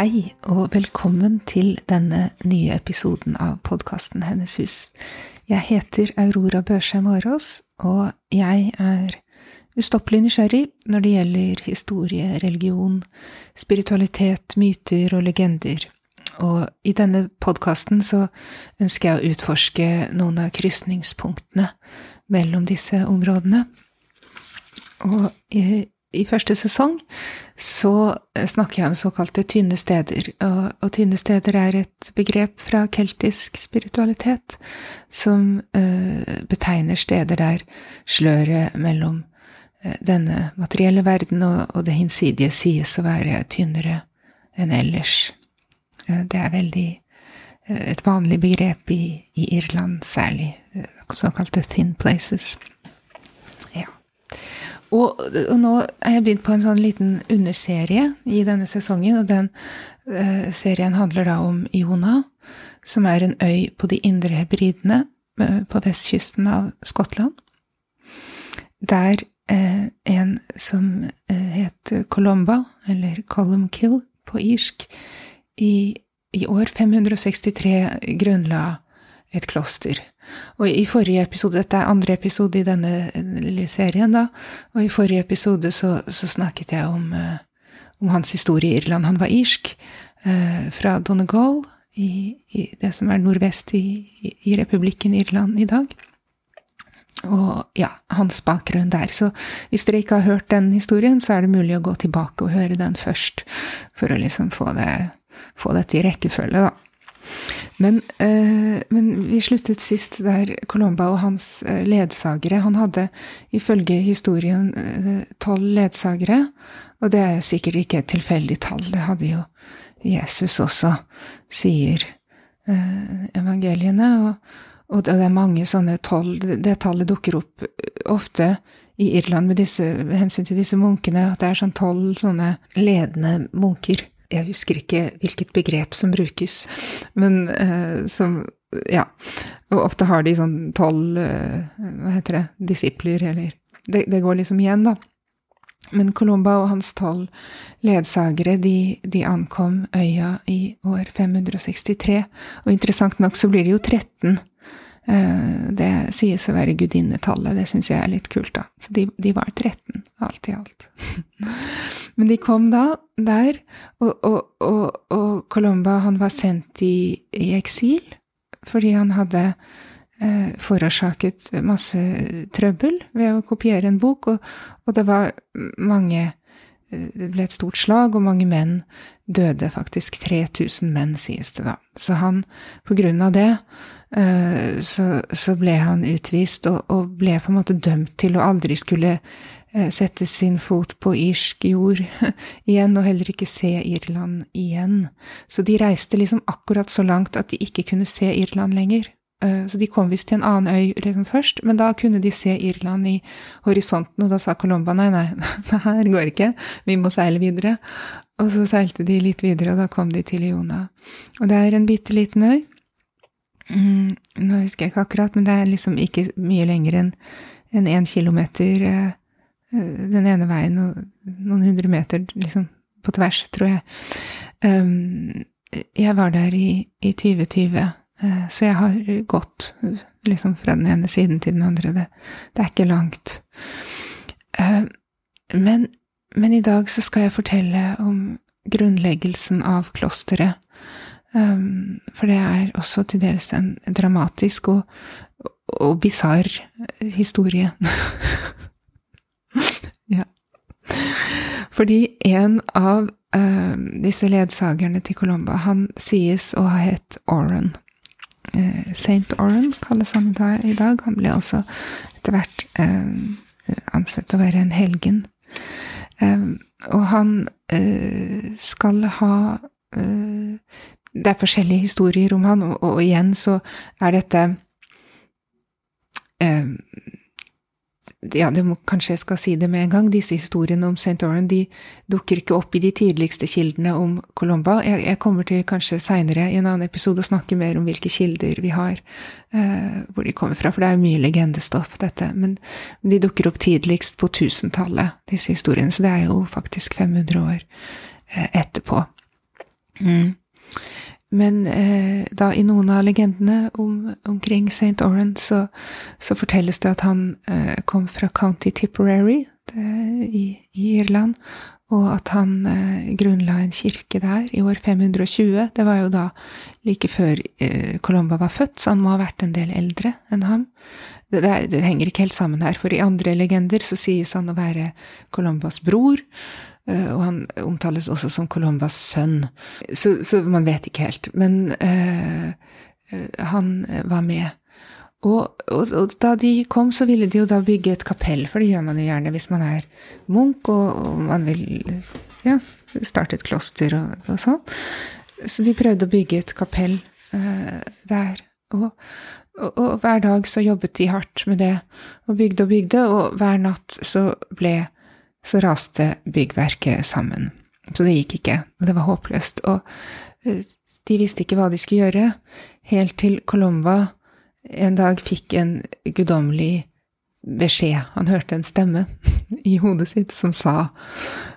Hei, og velkommen til denne nye episoden av podkasten Hennes hus. Jeg heter Aurora Børsheim Aaraas, og jeg er ustoppelig nysgjerrig når det gjelder historie, religion, spiritualitet, myter og legender. Og i denne podkasten så ønsker jeg å utforske noen av krysningspunktene mellom disse områdene. Og i, første sesong så snakker jeg om såkalte tynne steder, og, og tynne steder er et begrep fra keltisk spiritualitet som uh, betegner steder der sløret mellom uh, denne materielle verden og, og det hinsidige sies å være tynnere enn ellers. Uh, det er veldig et vanlig begrep i, i Irland særlig, såkalte thin places. Og, og, nå er jeg begynt på en sånn liten underserie i denne sesongen, og den uh, serien handler da om Iona, som er en øy på de indre hebridene uh, på vestkysten av Skottland. Der uh, en som het Colomba, eller Columkill på irsk, i, i år 563 grunnla et kloster. Og i forrige episode, dette er andre episode i denne lille serien, da, og i forrige episode så, så snakket jeg om, om, hans historie i Irland. Han var irsk, fra Donegal, i, i, det som er nordvest i, i, republikken Irland i dag. Og ja, hans bakgrunn der. Så hvis dere ikke har hørt den historien, så er det mulig å gå tilbake og høre den først, for å liksom få, det, få dette i rekkefølge, da. Men, øh, men, vi sluttet sist der Colomba og hans øh, ledsagere Han hadde ifølge historien tolv tolv ledsagere, og det er jo sikkert ikke et tilfeldig tall. Det hadde jo Jesus også, sier evangeliene. Og, og, det er mange sånne tolv Det tallet dukker opp ofte i Irland med disse, hensyn til disse munkene, at det er sånn tolv sånne ledende munker jeg husker ikke hvilket begrep som brukes, men eh, som Ja. Og ofte har de sånn tolv eh, Hva heter det? Disipler, eller det, det, går liksom igjen, da. Men Colomba og hans tolv ledsagere, de, de, ankom øya i år 563, og interessant nok så blir det jo 13 Eh, det sies å være gudinnetallet, det syns jeg er litt kult, da. Så de, de, var 13, alt i alt. Men de kom da der, og, og, og, og Colomba han var sendt i, i, eksil fordi han hadde eh, forårsaket masse trøbbel ved å kopiere en bok, og, det var mange eh, det ble et stort slag, og mange menn døde, faktisk 3000 menn, sies det da. Så han, på grunn av det, Eh, så, så, ble han utvist, og, og, ble på en måte dømt til å aldri skulle eh, sette sin fot på irsk jord igjen, og heller ikke se Irland igjen. Så de reiste liksom akkurat så langt at de ikke kunne se Irland lenger. Eh, så de kom visst til en annen øy liksom først, men da kunne de se Irland i horisonten, og da sa Colomba nei, nei, det her går ikke, vi må seile videre. Og så seilte de litt videre, og da kom de til Iona. Og det er en bitte liten øy. Mm, nå husker jeg ikke akkurat, men det er liksom ikke mye lenger enn en én kilometer eh, eh, den ene veien og noen hundre meter liksom på tvers, tror jeg. Um, jeg var der i, i 2020, uh, så jeg har gått liksom fra den ene siden til den andre. Det, det er ikke langt. Uh, men, men, i dag så skal jeg fortelle om grunnleggelsen av klosteret. Um, for det er også til dels en dramatisk og, og bisarr historie. ja. Fordi en av disse ledsagerne til Colomba, han sies å ha hett Oran. Uh, Saint Oran kalles han i dag. Han ble også etter hvert ansett å være en helgen. Og han skal ha Det er forskjellige historier om han, og igjen så er dette ja, må, kanskje jeg skal si det med en gang, disse historiene om St. Oran de dukker ikke opp i de tidligste kildene om Colomba. Jeg, jeg kommer til kanskje seinere i en annen episode å snakke mer om hvilke kilder vi har, eh, hvor de kommer fra, for det er mye legendestoff, dette. Men de dukker opp tidligst på tusentallet, disse historiene, så det er jo faktisk 500 år eh, etterpå. Mm. Men eh, da i noen av legendene om, omkring St. Oran så, så, fortelles det at han eh, kom fra County Tipperary det, i, i, Irland, og at han eh, grunnla en kirke der i år 520. Det var jo da like før eh, Colomba var født, så han må ha vært en del eldre enn ham. Det, det, det henger ikke helt sammen her, for i andre legender så sies han å være Colombas bror. Eh, og han omtales også som Colombas sønn, så, så man vet ikke helt. Men eh, eh, han var med. Og, og, og, da de kom, så ville de jo da bygge et kapell, for det gjør man jo gjerne hvis man er munk og, og man vil ja, starte et kloster og, sånn. Så de prøvde å bygge et kapell eh, der. Og, hver dag så jobbet de hardt med det, og bygde og bygde, og hver natt så ble så raste byggverket sammen. Så det gikk ikke, og det var håpløst. Og eh, de visste ikke hva de skulle gjøre, helt til Colomba en dag fikk en guddommelig beskjed. Han hørte en stemme i hodet sitt som sa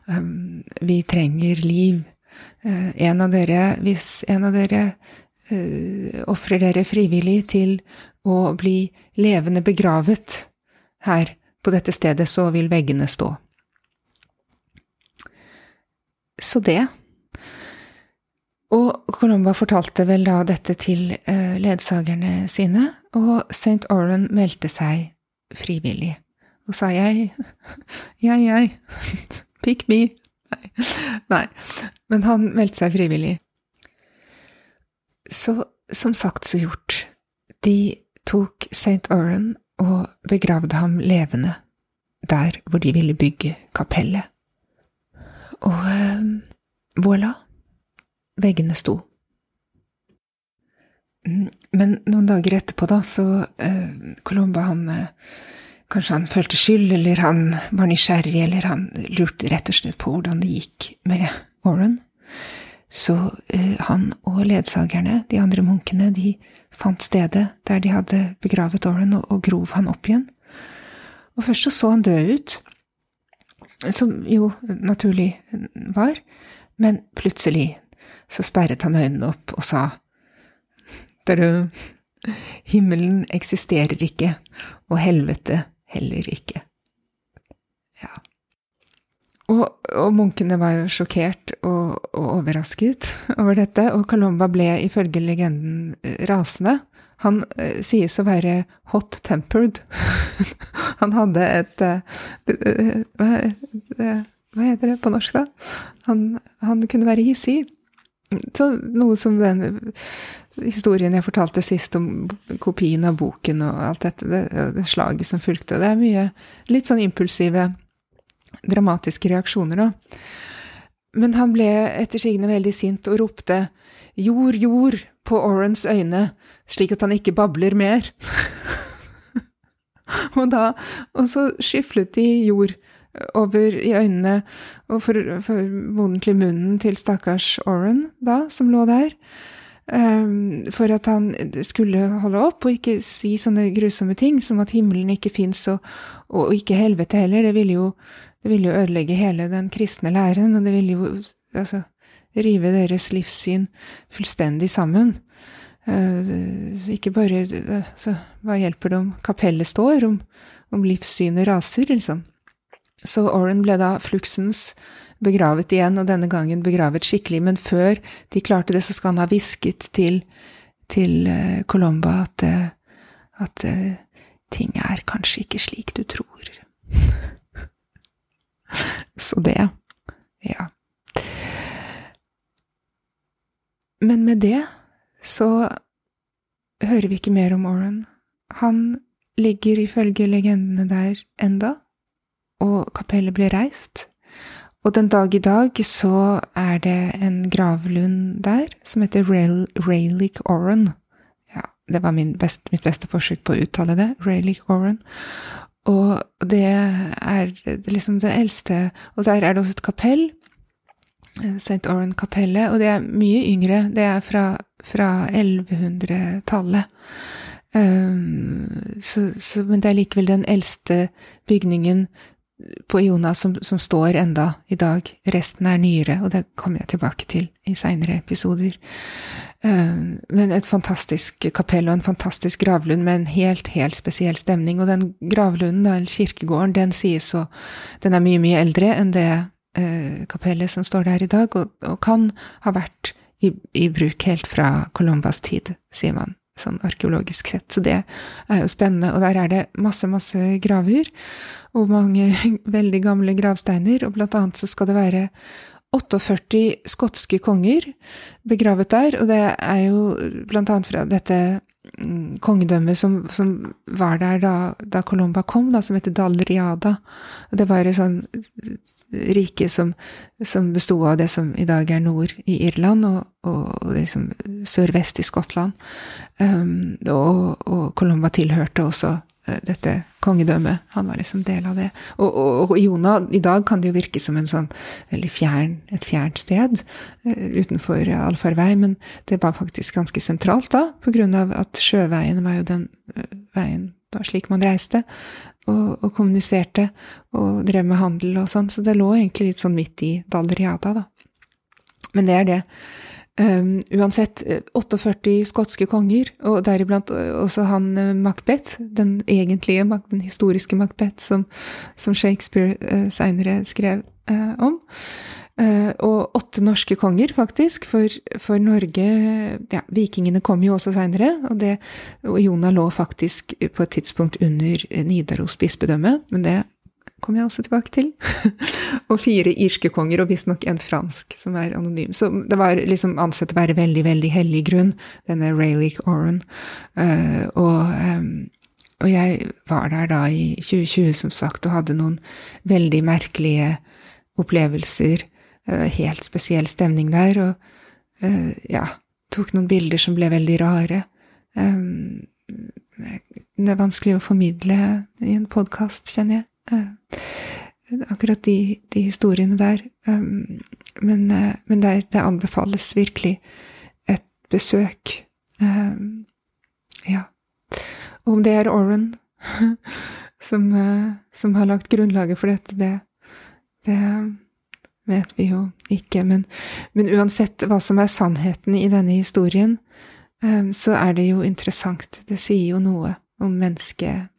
um, vi trenger liv. Uh, en av dere, hvis en av dere uh, ofrer dere frivillig til å bli levende begravet her på dette stedet, så vil veggene stå. Så det. Og Colomba fortalte vel da dette til uh, ledsagerne sine, og St. Oran meldte seg frivillig og sa jeg, jeg, jeg, pick me. Nei. Nei, men han meldte seg frivillig. Så som sagt så gjort, de tok St. Oran og begravde ham levende der hvor de ville bygge kapellet. Og eh, voilà, veggene sto. Mm, men noen dager etterpå, da, så eh, Colomba, han eh, Kanskje han følte skyld, eller han var nysgjerrig, eller han lurte rett og slett på hvordan det gikk med Warren. Så eh, han og ledsagerne, de andre munkene, de fant stedet der de hadde begravet Warren, og, og grov han opp igjen. Og først så så han død ut, som jo naturlig var, men plutselig så sperret han øynene opp og sa Tada! Himmelen eksisterer ikke, og helvete heller ikke. Ja. Og, og munkene var jo sjokkert og, og, overrasket over dette, og Colomba ble ifølge legenden rasende. Han eh, sies å være hot-tempered. han hadde et uh, hva, hva, heter det på norsk, da? Han, han, kunne være hissig. Så noe som den historien jeg fortalte sist om kopien av boken og alt dette, det, det slaget som fulgte. Det er mye litt sånn impulsive, dramatiske reaksjoner, da. Men han ble etter sigende veldig sint og ropte Jord, jord, på Orans øyne, slik at han ikke babler mer. og da Og så skyflet de jord over i øynene og formodentlig munnen til stakkars Oran, da, som lå der. Um, for at han skulle holde opp og ikke si sånne grusomme ting som at himmelen ikke fins, og, og, ikke helvete heller. Det ville, jo, det ville jo ødelegge hele den kristne læren, og det ville jo altså, rive deres livssyn fullstendig sammen. Uh, ikke bare så Hva hjelper det om kapellet står, om, om livssynet raser, liksom? Så Oren ble da fluksens begravet igjen, og denne gangen begravet skikkelig, men før de klarte det, så skal han ha hvisket til, til uh, Colomba at, uh, at ting er kanskje ikke slik du tror. så det, ja. Men med det så hører vi ikke mer om Oren. Han ligger ifølge legendene der enda, og kapellet ble reist. Og den dag i dag så er det en gravlund der som heter Raylick Oran. Ja, det var best, mitt beste forsøk på å uttale det. Raylick Oran. Og det er liksom det eldste Og der er det også et kapell. Eh, St. Oran-kapellet. Og det er mye yngre. Det er fra, fra 1100-tallet. Um, så, men det er likevel den eldste bygningen på Jonas som, som, står enda i dag. Resten er nyere, og det kommer jeg tilbake til i seinere episoder. Uh, men et fantastisk kapell og en fantastisk gravlund med en helt, helt spesiell stemning. Og den gravlunden, eller kirkegården, den sies å Den er mye, mye eldre enn det uh, kapellet som står der i dag, og, og kan ha vært i, i bruk helt fra Colombas tid, sier man sånn arkeologisk sett. Så det er jo spennende. Og der er det masse, masse graver, og mange veldig gamle gravsteiner, og blant annet så skal det være 48 skotske konger begravet der, og det er jo blant annet fra dette kongedømmet som, som var der da, da, Colomba kom, da, som heter Dalriada. Det var et sånn rike som, som besto av det som i dag er nord i Irland, og, og liksom sørvest i Skottland. Um, og, og Colomba tilhørte også dette kongedømmet. Han var liksom del av det. Og, og, og Iona, i dag kan det jo virke som en sånn veldig fjern, et fjernt sted uh, utenfor allfarvei, men det var faktisk ganske sentralt da, på grunn av at sjøveien var jo den uh, veien da slik man reiste og, og, kommuniserte og drev med handel og sånn, så det lå egentlig litt sånn midt i Dalriada, da. Men det er det. Um, uansett, 48 eh, skotske konger, og deriblant eh, også han uh, Macbeth, den egentlige, den historiske Macbeth, som, som Shakespeare uh, seinere skrev uh, om. Uh, og åtte norske konger, faktisk, for, for Norge Ja, vikingene kom jo også seinere, og, og Jona lå faktisk på et tidspunkt under Nidaros bispedømme, men det kommer jeg også tilbake til. og fire irske konger, og visstnok en fransk som er anonym. Så det var liksom ansett å være veldig, veldig hellig grunn, denne Rayleigh Oran. Uh, og, um, og, jeg var der da i 2020, som sagt, og hadde noen veldig merkelige opplevelser. Uh, helt spesiell stemning der, og uh, ja, tok noen bilder som ble veldig rare. Um, det er vanskelig å formidle i en podkast, kjenner jeg. Eh, akkurat de, de, historiene der. Men, uh, men det, det, anbefales virkelig et besøk. Ja. Om det er Oren som, uh, som, har lagt grunnlaget for dette, det, det vet vi jo ikke. Men, men, uansett hva som er sannheten i denne historien, så er det jo interessant. Det sier jo noe om mennesket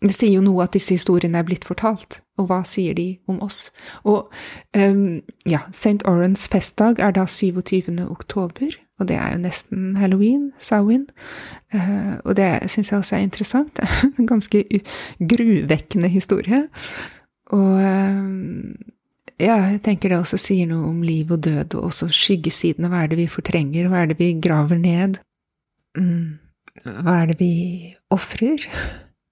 det sier jo noe at disse historiene er blitt fortalt, og hva sier de om oss? Og um, ja, St. Orans festdag er da 27. oktober, og det er jo nesten halloween, Samhain, uh, og det syns jeg også er interessant. Det er en ganske gruvekkende historie. Og um, ja, jeg tenker det også sier noe om liv og død, og også skyggesidene. Hva er det vi fortrenger, hva er det vi graver ned? Mm. Hva er det vi ofrer?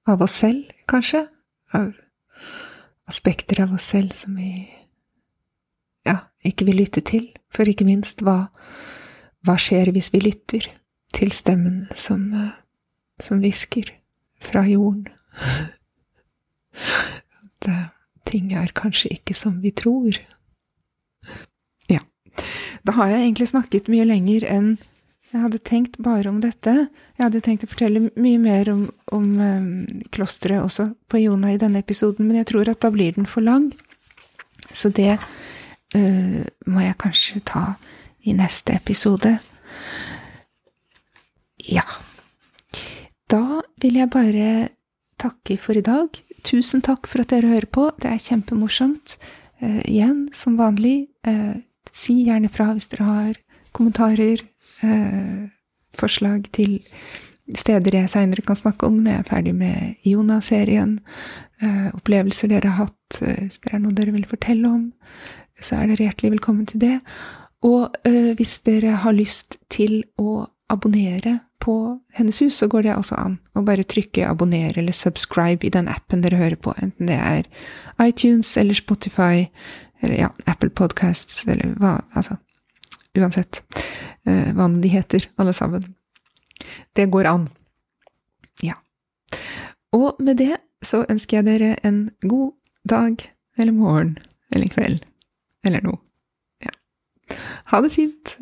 Av oss selv, kanskje. Av aspekter av oss selv som vi ja, ikke vil lytte til. For ikke minst, hva, hva skjer hvis vi lytter til stemmen som, som hvisker fra jorden? At uh, ting er kanskje ikke som vi tror. Ja. Da har jeg egentlig snakket mye lenger enn jeg hadde tenkt bare om dette. Jeg hadde jo tenkt å fortelle mye mer om, om um, klosteret også på Jona i denne episoden, men jeg tror at da blir den for lang. Så det uh, må jeg kanskje ta i neste episode. Ja. Da vil jeg bare takke for i dag. Tusen takk for at dere hører på. Det er kjempemorsomt. Uh, igjen, som vanlig, uh, si gjerne fra hvis dere har kommentarer eh, forslag til steder jeg seinere kan snakke om når jeg er ferdig med Iona-serien, eh, opplevelser dere har hatt, eh, hvis det er noe dere vil fortelle om, så er dere hjertelig velkommen til det. Og eh, hvis dere har lyst til å abonnere på Hennes hus, så går det også an å bare trykke abonner eller subscribe i den appen dere hører på, enten det er iTunes eller Spotify eller ja, Apple Podcasts eller hva Altså, uansett uh, hva de heter, alle sammen. Det går an. Ja. Og med det så ønsker jeg dere en god dag eller morgen eller kveld eller noe. Ja. Ha det fint!